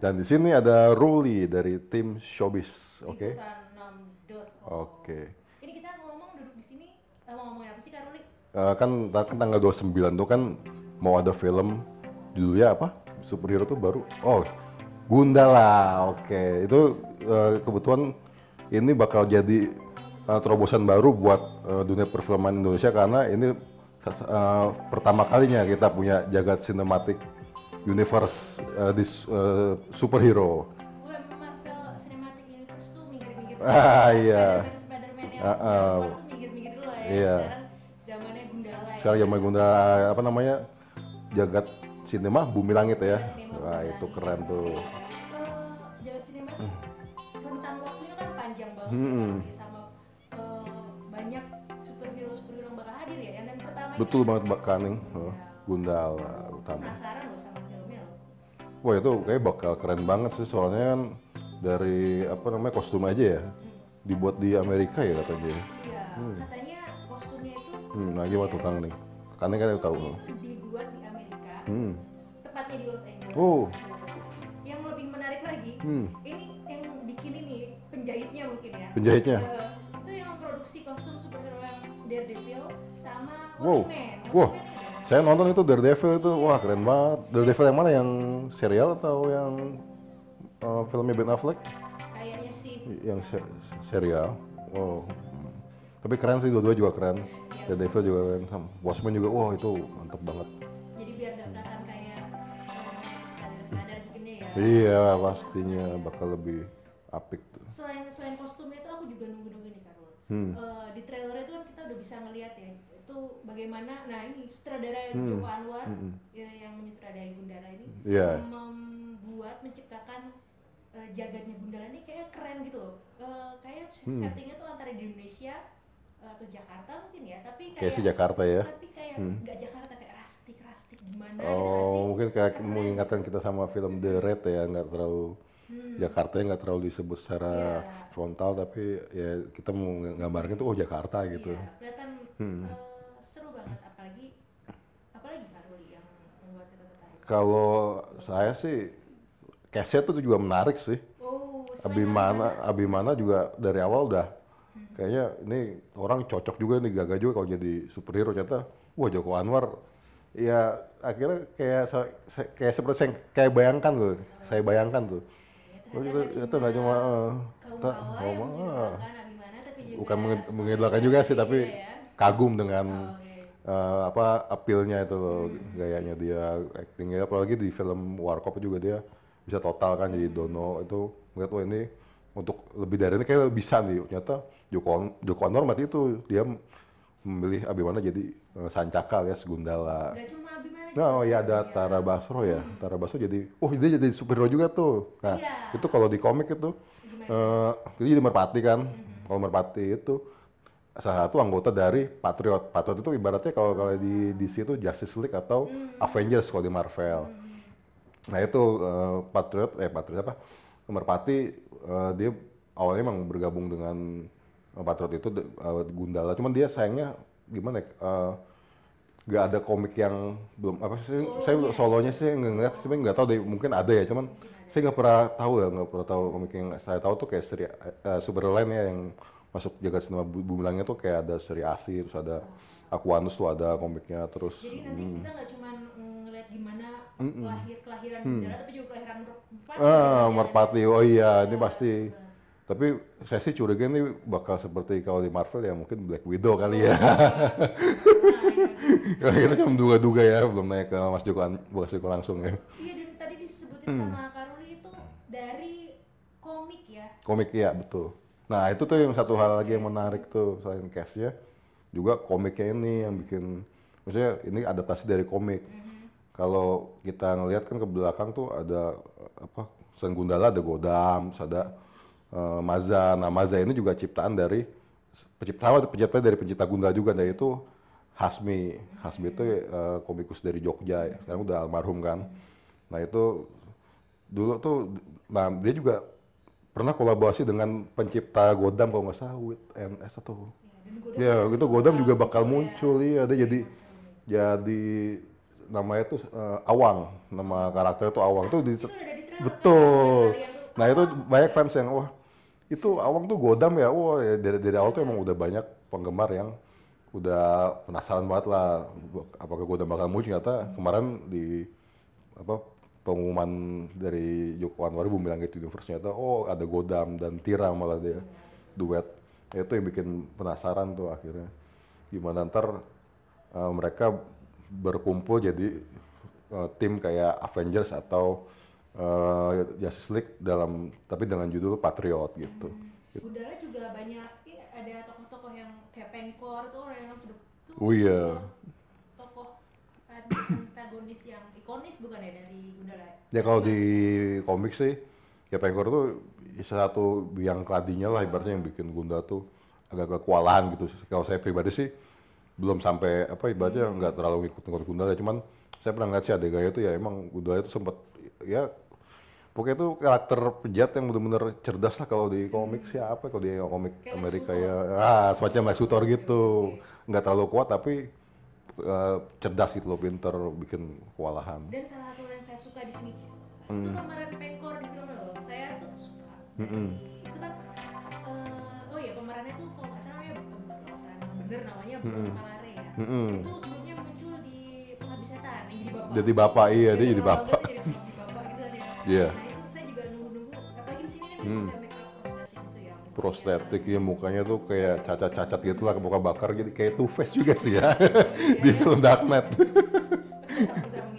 Dan di sini ada Ruli dari tim Showbiz, oke? Liputan6.com. Oke. Ini kita ngomong duduk di sini eh, mau ngomongin apa sih Kak Ruli? Eh, kan, tanggal 29 tuh kan mau ada film judulnya apa? Superhero tuh baru. Oh, Gundala. Oke, itu eh, kebetulan ini bakal jadi eh, terobosan baru buat eh, dunia perfilman Indonesia karena ini eh, pertama kalinya kita punya jagat sinematik universe eh, di eh, superhero. Marvel Cinematic Universe tuh minggir-minggir. Ah, iya. Spider-Man, yang keluar tuh minggir-minggir dulu lah ya. Iya. Sekarang zamannya Gundala ya. Sekarang zaman guna apa namanya jagat sinema bumi langit ya. Sinema Wah itu keren tuh. Eh, jagat sinema tuh rentang waktunya kan panjang banget Hmm. sama eh, banyak superhero superhero yang bakal hadir ya. Dan pertama Betul banget Mbak Kaning. Huh, Gundala utama. penasaran Wah itu kayak bakal keren banget sih soalnya kan dari apa namanya kostum aja ya dibuat di Amerika ya katanya. Iya, katanya kostumnya itu Hmm, nah gimana tuh Kang nih? Kaning kan tahu. dibuat di Amerika, Hmm. tepatnya di Los Angeles. Oh. Yang lebih menarik lagi, Hmm. ini yang bikin ini penjahitnya mungkin ya. Penjahitnya. Eh, itu yang produksi kostum superhero yang Daredevil sama Wow. Watchmen. Wah. Watchmen ada. Saya nonton itu Daredevil itu wah keren banget. Daredevil yang mana yang serial atau yang uh, filmnya Ben Affleck? Kayaknya sih yang se- serial. Wow. Tapi keren sih dua-dua juga keren. The Devil juga keren. Watchmen juga wah itu mantep banget. jadi biar gak kelihatan kayak sekadar-sekadar bikinnya ya. Iya pastinya bakal lebih apik tuh. Selain selain kostumnya itu aku juga nunggu-nunggu nih Karul. Hmm. Eh, di trailer itu kan kita udah bisa ngeliat ya itu bagaimana nah ini sutradara Hmm. Joko Anwar ya, yang menyutradarai Gundala ini Iya. membuat menciptakan eh, jagadnya Gundala ini kayak keren gitu loh. Eh, kayak Hmm. settingnya tuh antara di Indonesia eh, atau Jakarta mungkin ya tapi kayak Kayak si Jakarta ya. tapi kayak nggak Jakarta kayak rastik rastik gimana gitu sih? Oh mungkin kayak mengingatkan kita sama film The Red ya nggak terlalu Jakarta nggak terlalu disebut secara Hmm. Iya. frontal tapi ya kita mau nggambarnya tuh oh Jakarta gitu. Iya, kelihatan Hmm. eh, seru banget apalagi apalagi Karuli yang membuat kita tertarik. Kalau saya sih case-nya tuh juga menarik sih. Oh, Abimana, Abimana juga dari awal udah kayaknya ini orang cocok juga nih gagah juga kalau jadi superhero ternyata wah Joko Anwar ya akhirnya kayak kayak seperti saya kayak bayangkan loh saya bayangkan tuh oh, itu, itu nggak cuma eh, kaum ta- bawah oh, yang mah, mengidolakan Abimana tapi juga bukan mengidolakan juga sih tapi ya. kagum dengan Oke. Eh, apa appealnya itu loh gayanya dia actingnya apalagi di film Warkop juga dia bisa total kan jadi Dono itu ngeliat wah ini untuk lebih dari ini kayak bisa nih ternyata Joko Joko Anwar mati itu dia memilih Abimana jadi eh, Sancaka alias Gundala Gak cuma Abimana Nah, oh iya ada Tara Basro ya. Tara Basro jadi, oh dia jadi superhero juga tuh. Nah, Iya. itu kalau di komik itu, eh dia jadi merpati kan. Kalau merpati itu salah satu anggota dari Patriot. Patriot itu ibaratnya kalau kalau di DC itu Justice League atau Avengers kalau di Marvel. Nah itu eh, Patriot, eh Patriot apa? Merpati eh, dia awalnya emang bergabung dengan eh, Patriot itu eh, Gundala. Cuman dia sayangnya gimana? ya, eh, nggak ada komik yang belum apa sih? Saya solonya sih nggak ngeliat, tapi nggak tahu deh. Mungkin ada ya, cuman saya nggak pernah tahu ya, nggak pernah tahu komik yang saya tahu tuh kayak seri eh, Superline ya yang masuk jagat sinema bu- bumi langit tuh kayak ada seri Asi, terus ada Aquanus tuh ada komiknya, terus Jadi nanti hmm. kita nggak cuma ngeliat gimana lahir kelahiran Gundala tapi juga kelahiran merpati. Hmm. Ah, ya. merpati. Oh iya, ini pasti. Tapi saya sih curiga ini bakal seperti kalau di Marvel ya mungkin Black Widow kali ya. Nah, kita cuma duga-duga ya, belum naik ke Mas Joko, Mas Joko langsung ya. Iya dan tadi disebutin Hmm. sama Karuli itu dari komik ya. Komik ya, betul. Nah, itu tuh yang satu hal lagi yang menarik tuh selain cast-nya, juga komiknya ini yang bikin maksudnya ini adaptasi dari komik. Kalau kita ngelihat kan ke belakang tuh ada eh, apa? Selain Gundala ada Godam, terus ada eh, Maza. Nah, Maza ini juga ciptaan dari pencipta pencipta dari pencipta Gundala juga dari itu Hasmi. Hasmi itu eh, komikus dari Jogja ya. Sekarang udah almarhum kan. Nah, itu dulu tuh nah dia juga pernah kolaborasi dengan pencipta Godam kalau nggak salah with NS atau Iya, Godam ya itu Godam juga bakal muncul ya ada jadi jadi namanya tuh eh, Awang. Nama karakter itu Awang. Tuh di itu Betul. tuh Nah itu banyak fans yang wah itu awang tuh godam ya. Wah ya, dari, dari awal tuh emang udah banyak penggemar yang udah penasaran banget lah apakah godam bakal muncul. Ternyata kemarin di apa pengumuman dari Joko Anwar Bumi Langit Universe ternyata oh ada godam dan Tira malah dia duet itu yang bikin penasaran tuh akhirnya gimana ntar uh, mereka berkumpul jadi uh, tim kayak Avengers atau uh, Justice League dalam tapi dengan judul Patriot gitu. Gundala juga banyak ya, ada tokoh-tokoh yang kayak Pengkor tuh orang yang tuh Oh iya. tokoh antagonis yang ikonis bukan ya dari Gundala ya? Ya kalau di komik sih ya Pengkor tuh satu yang kladinya lah ibaratnya yang bikin Gunda tuh agak kewalahan gitu. Kalau saya pribadi sih belum sampai apa ibaratnya nggak terlalu ngikutin Gundala. Cuman saya pernah ngeliat sih adegannya itu ya emang Gundala itu sempat ya pokoknya itu karakter penjahat yang benar-benar cerdas lah kalau di komik sih apa kalau di komik Kayak Amerika ya. Ah semacam Lex Luthor gitu. Nggak terlalu kuat tapi eh, cerdas gitu loh pinter bikin kewalahan Dan salah satu yang saya suka di sini Hmm. itu pemeran Pengkor di film lo. Saya tuh suka. Dari, Itu kan eh, oh ya pemerannya tuh kalau nggak salah emang bener namanya Bruno Malare ya. Mm-mm. Itu sebelumnya muncul di Pengabdi Setan jadi bapak. Jadi bapak, iya, dia jadi kalau bapak. dia jadi bapak gitu kan ya. Iya. Nah itu saya juga nunggu-nunggu. Apalagi di sini Hmm. ada prostetik gitu ya. ya mukanya tuh kayak cacat-cacat gitu lah muka bakar jadi kayak Two Face juga sih ya. Di film Dark Knight.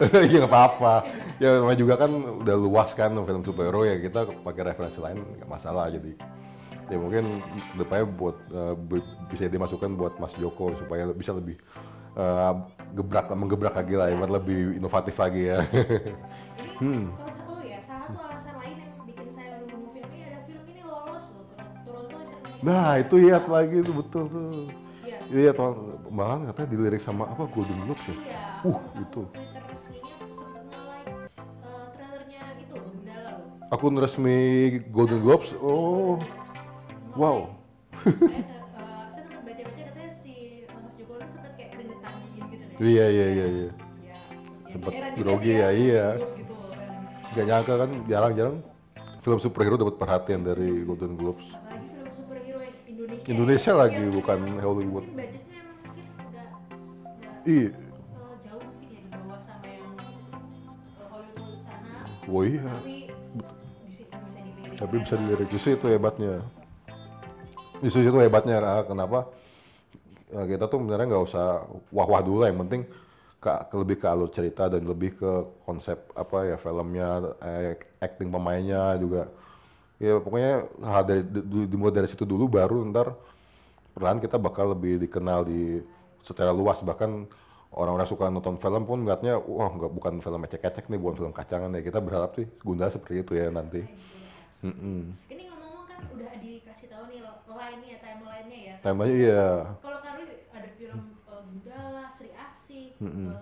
Iya nggak apa-apa. ya namanya juga kan udah luas kan film superhero ya kita pakai referensi lain nggak masalah. Jadi ya mungkin depannya buat eh, bi- bisa dimasukkan buat Mas Joko supaya bisa lebih eh, gebrak menggebrak lagi lah ya lebih inovatif lagi ya. Ini nah itu ya lagi itu betul tuh Iya. iya tuh malahan katanya dilirik sama apa Golden Globes ya Iya. Uh, itu. Eh, gitu akun resmi Golden Globes oh wow eh, sempat eh, sempat gitu nih. iya iya iya iya Ya, juga grogi sih ya, iya. Gitu. Gak nyangka kan jarang-jarang film superhero dapat perhatian dari Golden Globes. Apalagi film superhero yang Indonesia. Lagi, yang bukan Hollywood. Iya, jauh mungkin di bawah sama yang Hollywood sana oh iya. tapi bisa dilirik justru itu hebatnya. Justru itu hebatnya ah, kenapa ya, kita tuh sebenarnya nggak usah wah-wah dulu lah, yang penting ke, ke- lebih ke alur cerita dan lebih ke konsep apa ya filmnya, eh, acting pemainnya juga. Ya pokoknya hal dari du- dimulai dari situ dulu baru ntar perlahan kita bakal lebih dikenal di secara luas bahkan orang-orang suka nonton film pun ngeliatnya wah nggak bukan film ecek-ecek nih bukan film kacangan ya kita berharap sih Gundala seperti itu ya nanti. Mm-mm. ini ngomong-ngomong kan udah dikasih tahu nih lo- line-nya timeline-nya ya Temanya iya. kalau Karwi ada film eh, Gundala Sri Asih eh,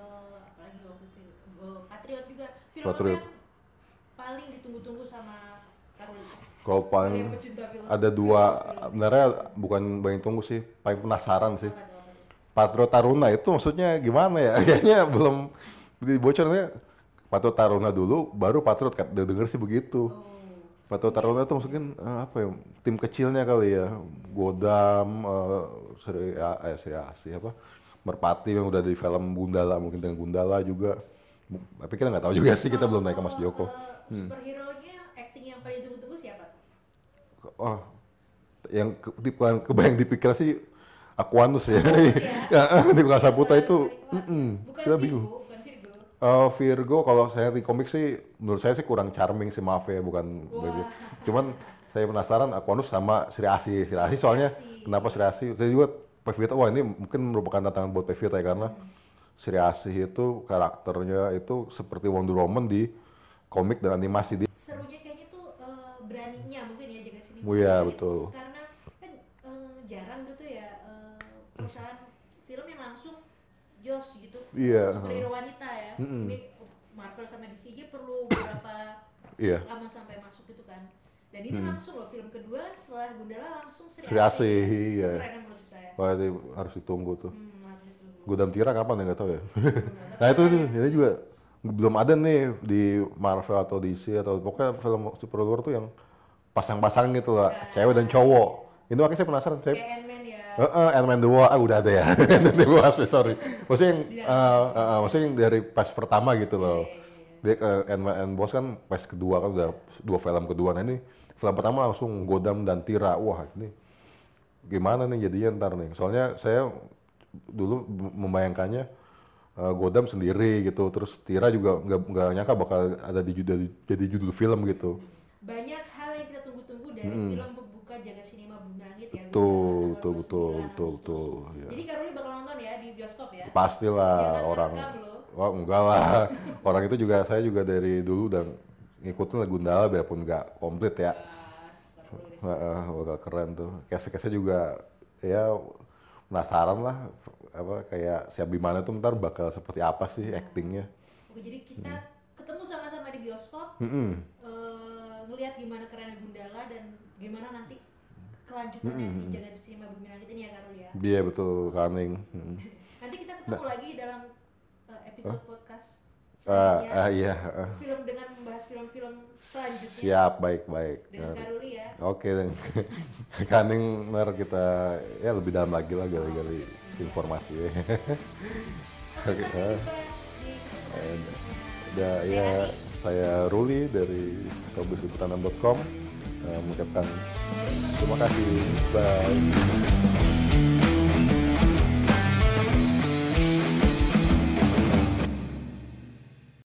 apalagi waktu itu eh, Patriot juga film Patriot. apa yang paling ditunggu-tunggu sama Karwi Kalau Sebagai paling ada dua sebenarnya bukan paling tunggu sih, paling penasaran sih. Patriot Taruna itu maksudnya gimana ya? Kayaknya belum dibocornya Patriot Taruna dulu baru Patriot kan denger sih begitu. oh Patriot Taruna itu mungkin eh, apa ya? Tim kecilnya kali ya. Godam eh, Sri eh, Sri Asih apa? Merpati yang udah di film Gundala mungkin dengan Gundala juga. Tapi kita nggak tahu juga sih kita belum naik ke Mas Joko. Eh, superhero-nya acting yang paling ditunggu-tunggu siapa? Oh, yang ke, di, bukan kebayang dipikir sih Aquanus ya. ya. ya, di Kasa Putra Paling itu, mm-mm, bukan kita Virgo, bingung. bukan Virgo. Virgo kalau saya di komik sih, menurut saya sih kurang charming sih maaf ya, bukan begitu. Cuman saya penasaran Aquanus sama Sri Asih. Sri Asih soalnya Asih. kenapa Sri Asih? Saya juga Pevita, wah ini mungkin merupakan tantangan buat Pevita ya karena Sri Asih itu karakternya itu seperti Wonder Woman di komik dan animasi. Dia serunya kayaknya tuh eh, beraninya mungkin ya jaga sini Oh iya, betul. karena kan eh, jarang gitu ya eh, perusahaan film yang langsung jos gitu Iya. superhero wanita ya Mm-mm. ini Marvel sama DC aja perlu beberapa Iya. lama sampai masuk gitu kan dan ini langsung loh film kedua setelah Gundala langsung Sri, Sri Asih, Asih. iya. itu keren ya menurut saya Wah, harus ditunggu tuh. hmm, harus ditunggu. Godam Tira kapan ya nggak tahu ya. nah itu tuh ini juga belum ada nih di Marvel atau DC atau pokoknya film superhero tuh yang pasang-pasang gitu lah, cewek dan cowok. Ini makanya saya penasaran, saya kayak Ant-Man ya Heeh, Ant-Man 2, ah udah ada ya. Ant-Man 2, sorry. Maksudnya yang, eh, eh, eh, maksudnya yang dari pas pertama gitu loh. Dia ke Ant-Man and Boss kan pas kedua kan udah dua film kedua. Nah ini film pertama langsung Godam dan Tira. Wah ini gimana nih jadinya ntar nih. Soalnya saya dulu membayangkannya eh, Godam sendiri gitu. Terus Tira juga nggak nggak nyangka bakal ada di judul jadi judul film gitu. banyak dari film pembuka jagat sinema Bumi Langit ya Betul, betul, betul, 29 betul, betul. ya. jadi Karoli bakal nonton ya di bioskop ya Pastilah orang. Wah enggak lah. orang itu juga saya juga dari dulu dan ngikutin lagu Gundala biarpun nggak komplit ya. Wah, bakal keren tuh. Kese-kese juga ya penasaran lah apa kayak si Abimana tuh ntar bakal seperti apa sih actingnya. Oke, jadi kita ketemu sama-sama di bioskop Mm-mm. eh, ngelihat gimana kerennya Gundala dan gimana nanti kelanjutannya si jagat sinema Bumi Langit ini ya Karoli ya Iya betul Kaning. Mm. nanti kita ketemu lagi dalam eh, episode podcast Ah, selanjutnya ah, iya. ah. film dengan membahas film-film selanjutnya Siap baik baik. dengan Nah, Karoli ya Oke, dan Kaning ntar kita ya lebih dalam lagi lah gali-gali informasi. Oke, sampai ah. jumpa di kesempatan Udah ya saya Ruli dari kabupaten mengucapkan terima kasih. Bye.